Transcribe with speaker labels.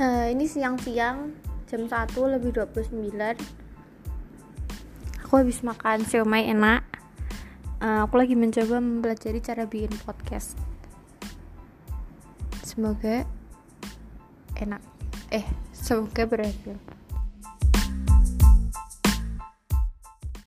Speaker 1: uh, ini siang-siang jam 1 lebih 29 aku habis makan siomay enak. Uh, aku lagi mencoba mempelajari cara bikin podcast. Semoga enak. Eh semoga berhasil.